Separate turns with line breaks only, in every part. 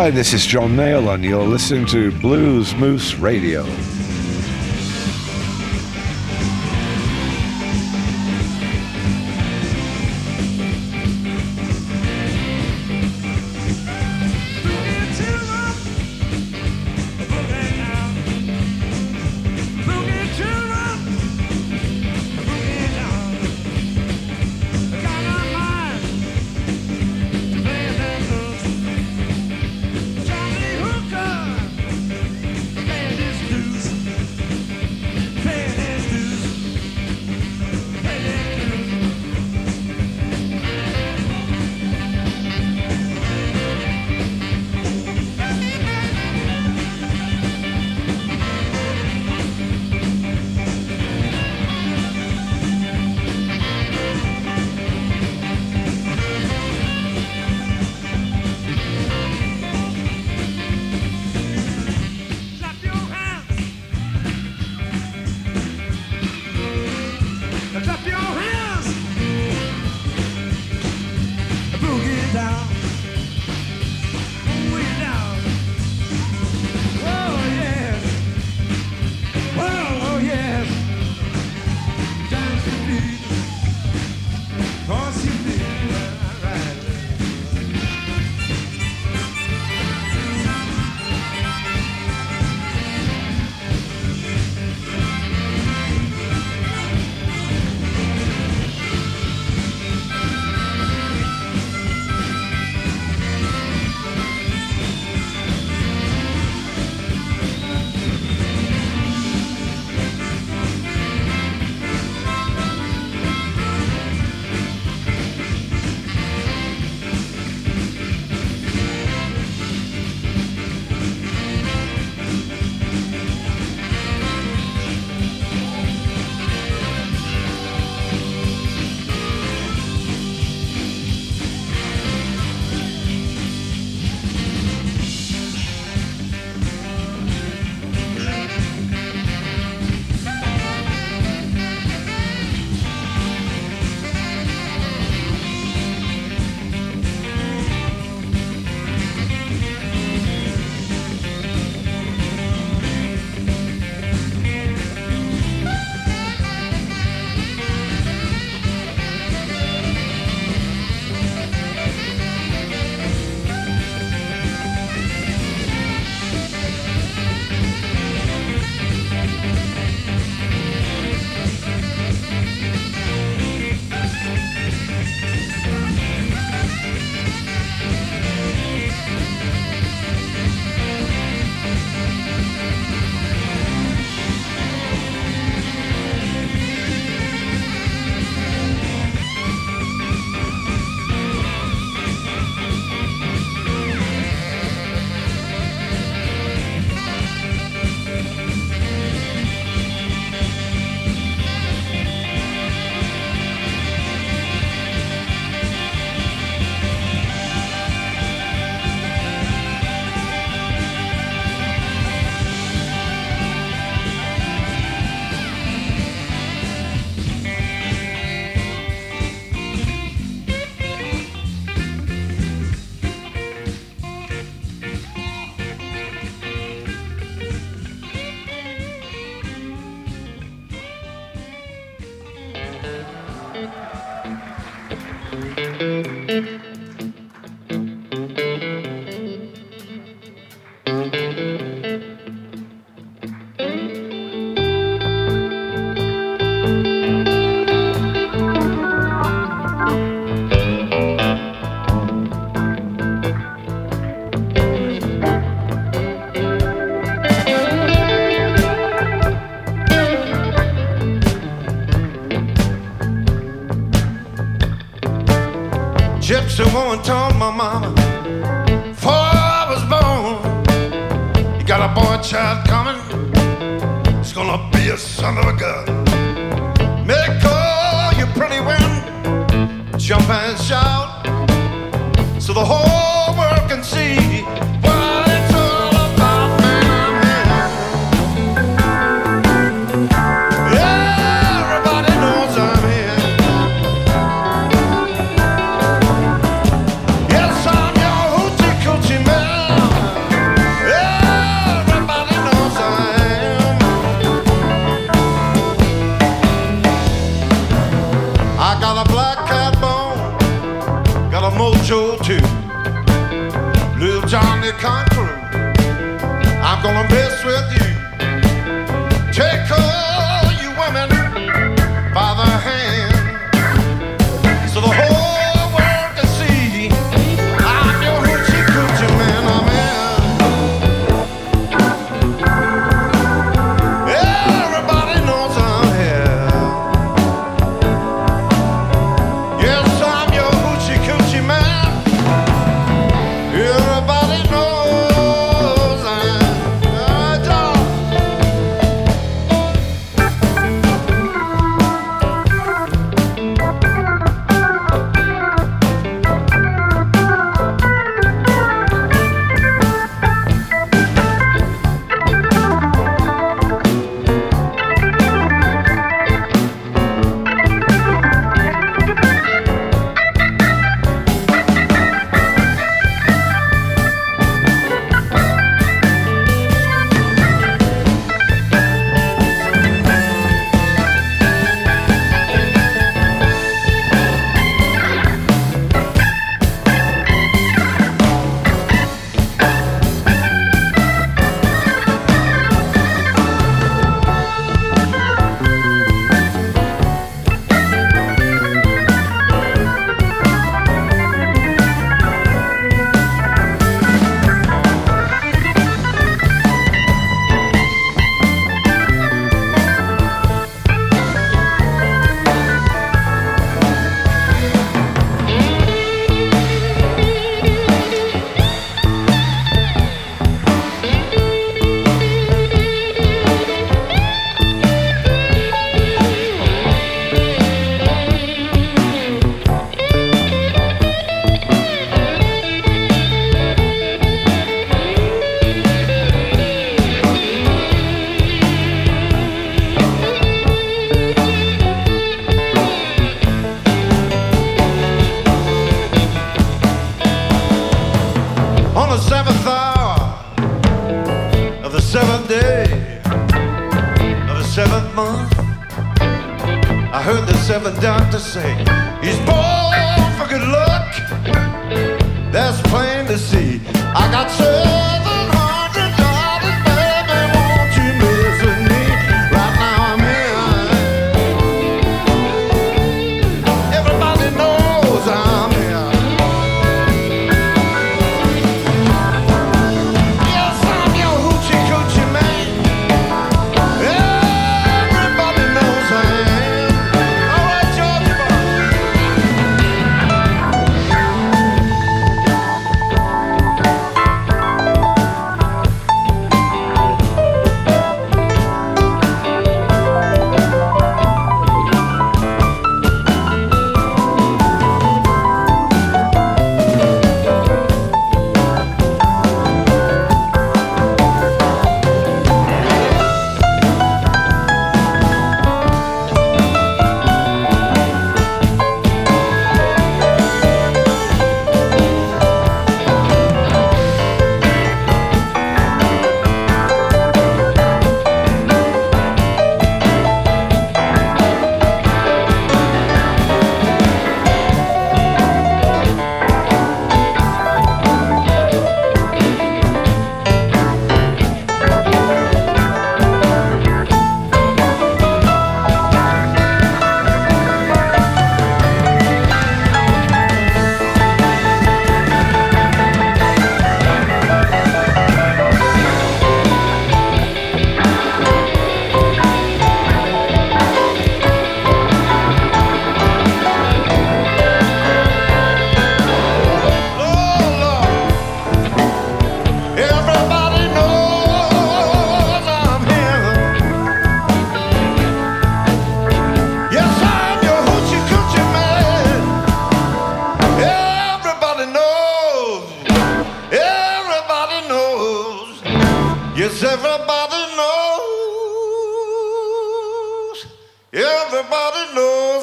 Hi, this is John Mayall, and you're listening to Blues Moose Radio.
61 told my mama before I was born, you got a boy child coming. It's gonna be a son of a gun. Make all you pretty women jump and shout so the whole world can see.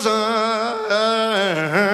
thousand.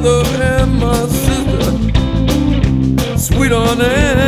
brother and my sister, sweet on air.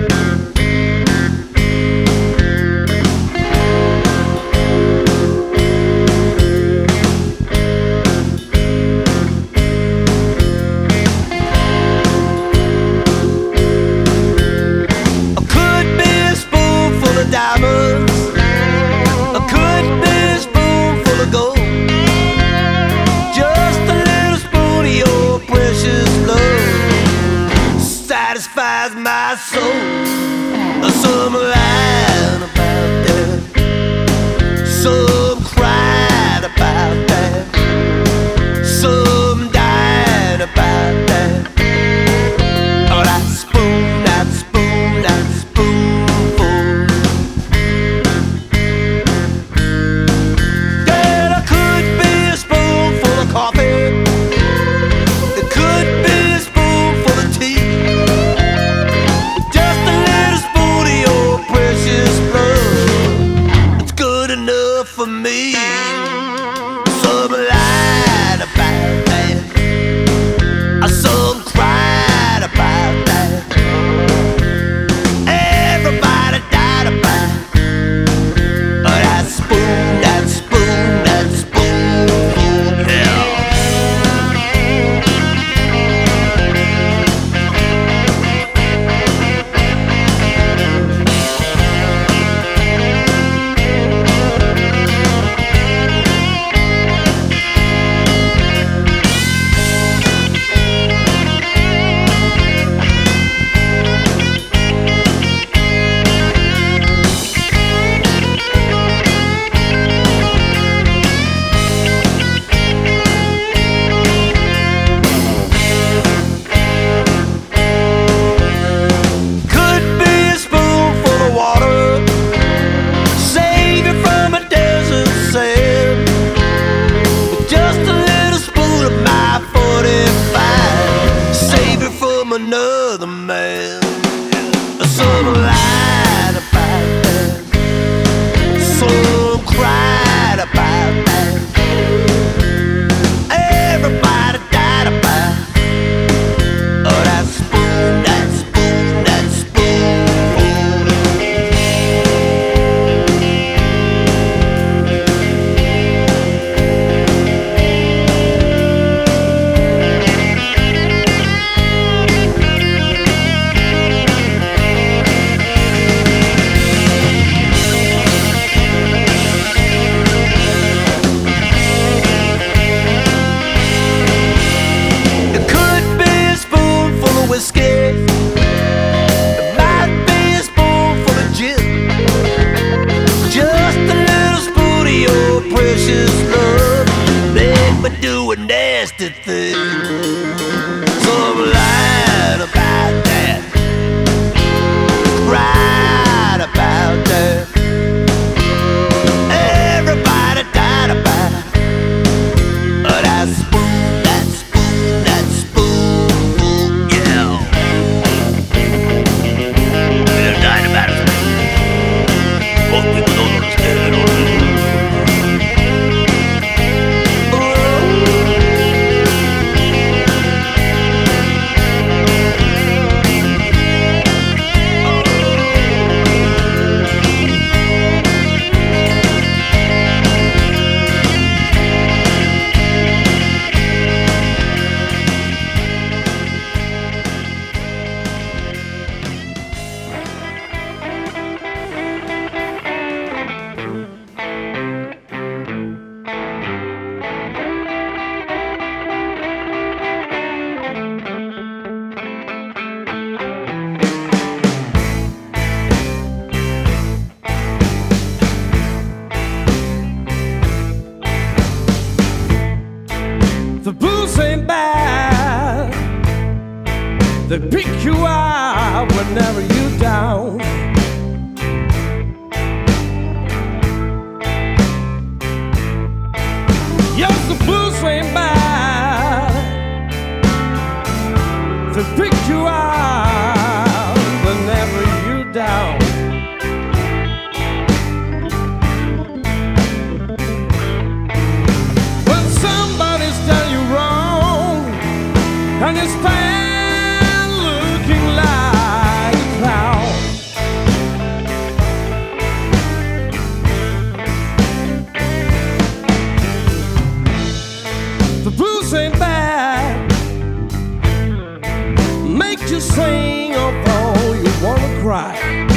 You wanna cry.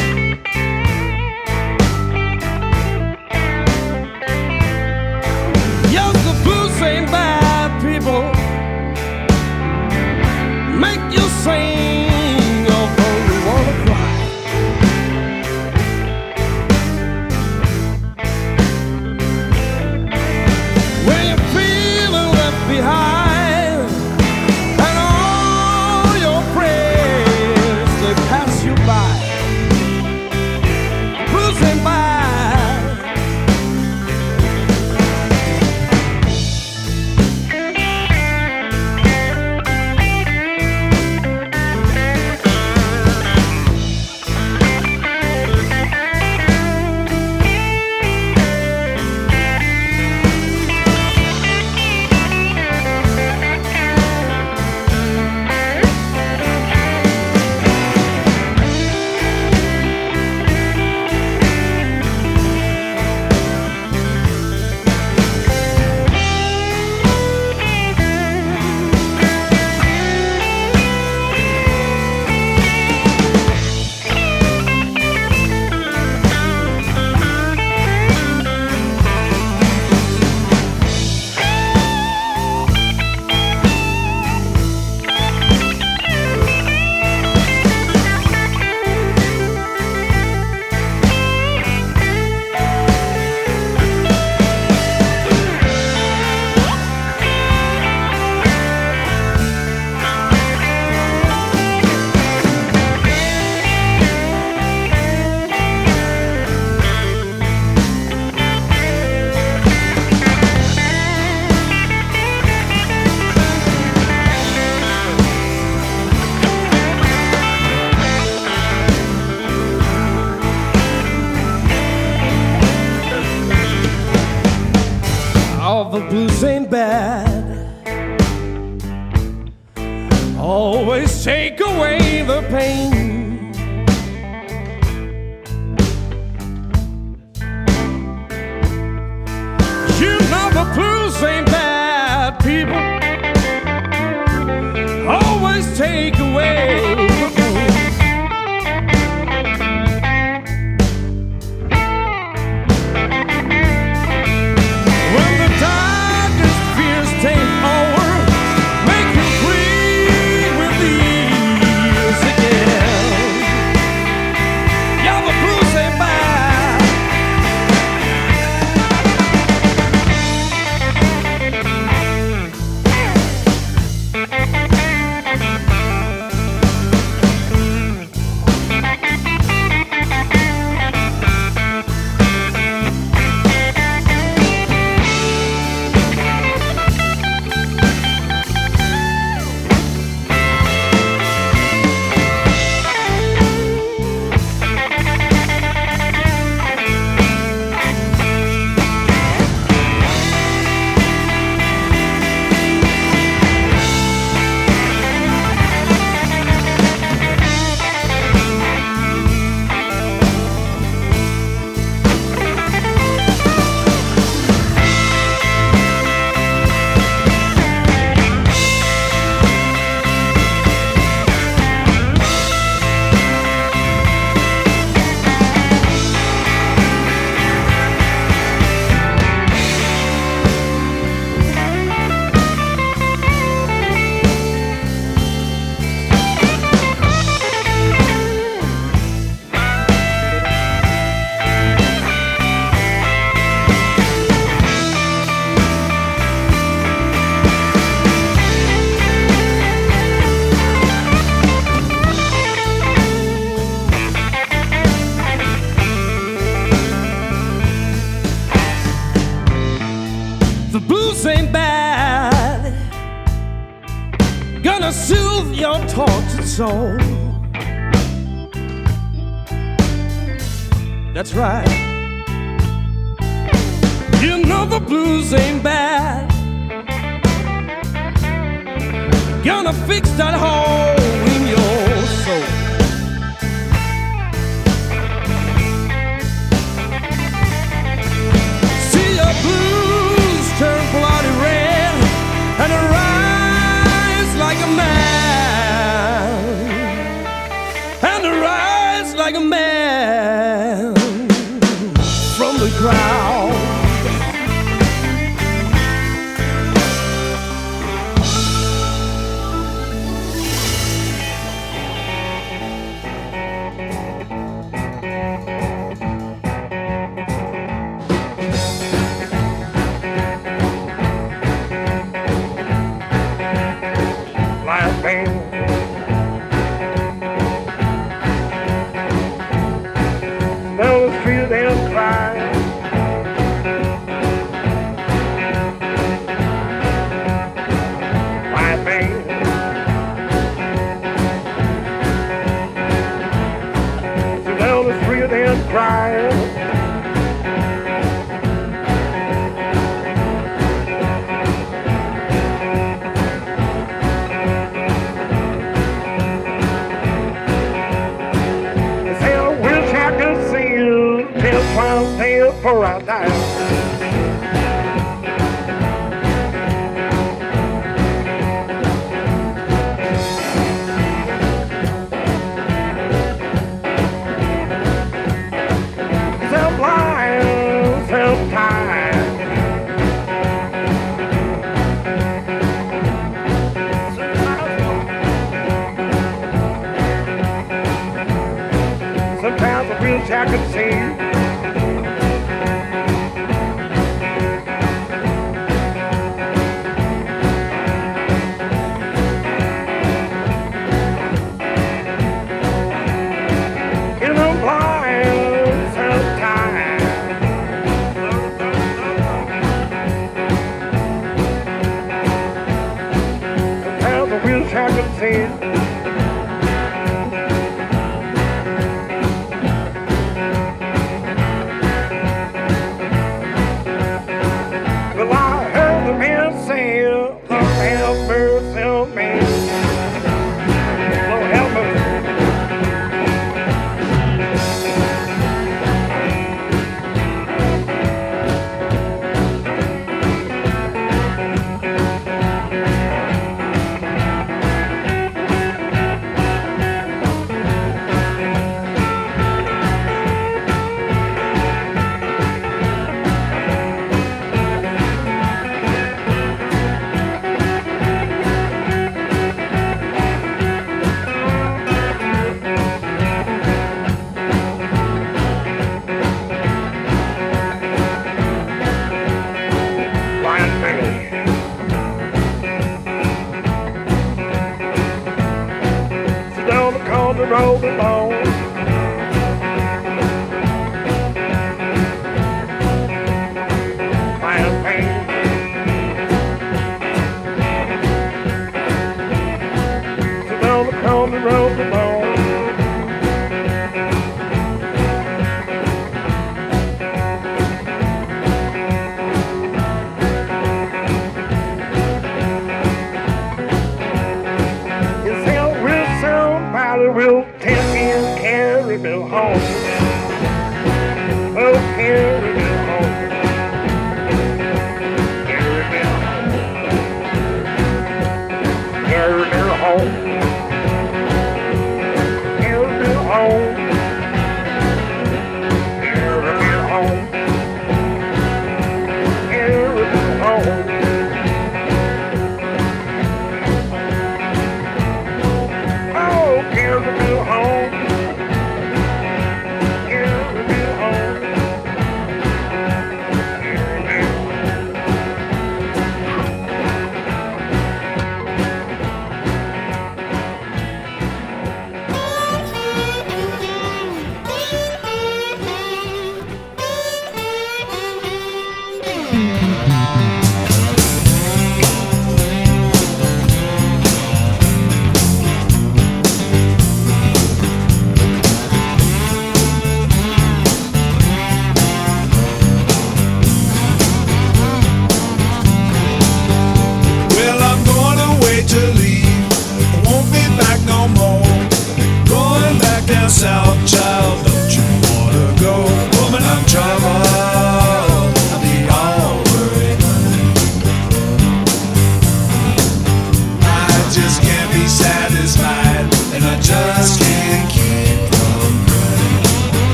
Right.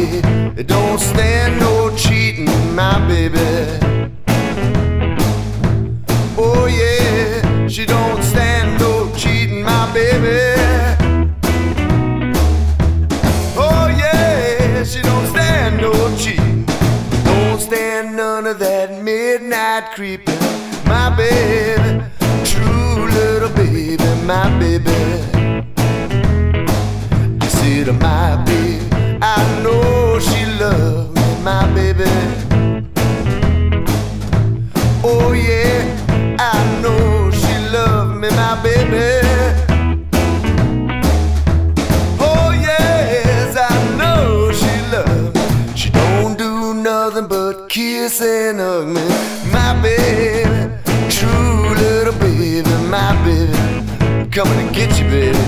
It don't stand no cheating, my baby. Oh yeah, she don't stand no cheating, my baby. Oh yeah, she don't stand no cheating. Don't stand none of that midnight creeping, my baby. True little baby, my baby. You see the my my baby. Oh yeah, I know she loved me, my baby. Oh yes, I know she loved me. She don't do nothing but kiss and hug me, my baby. True little baby, my baby. Coming to get you, baby.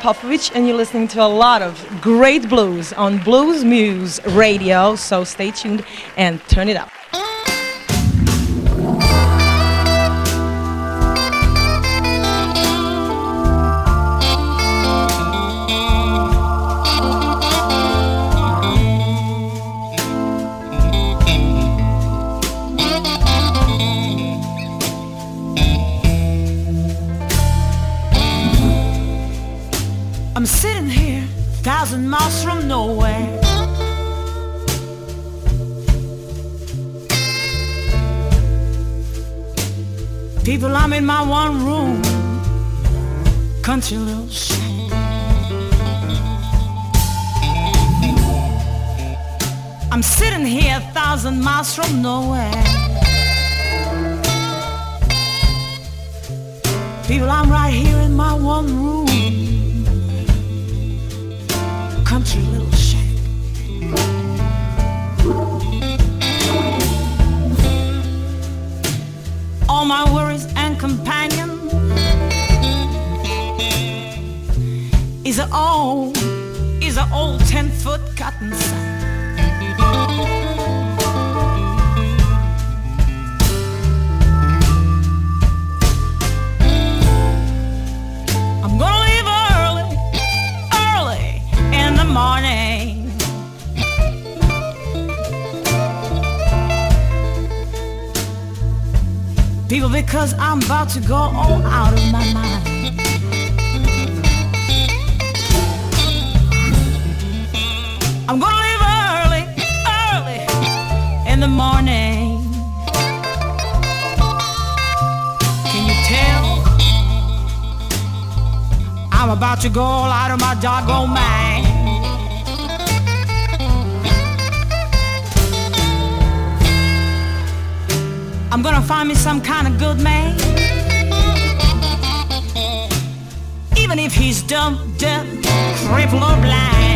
Popovich and you're listening to a lot of great blues on Bluesmoose Radio, so stay tuned and turn it up.
I'm sitting here, a thousand miles from nowhere. People, I'm right here in my one room is a old, is a old ten foot cotton sack. I'm gonna leave early, early in the morning. People, because I'm about to go all out of my mind. In the morning. Can you tell? I'm about to go all out of my doggone mind. I'm gonna find me some kind of good man. Even if he's dumb, deaf, crippled, or blind.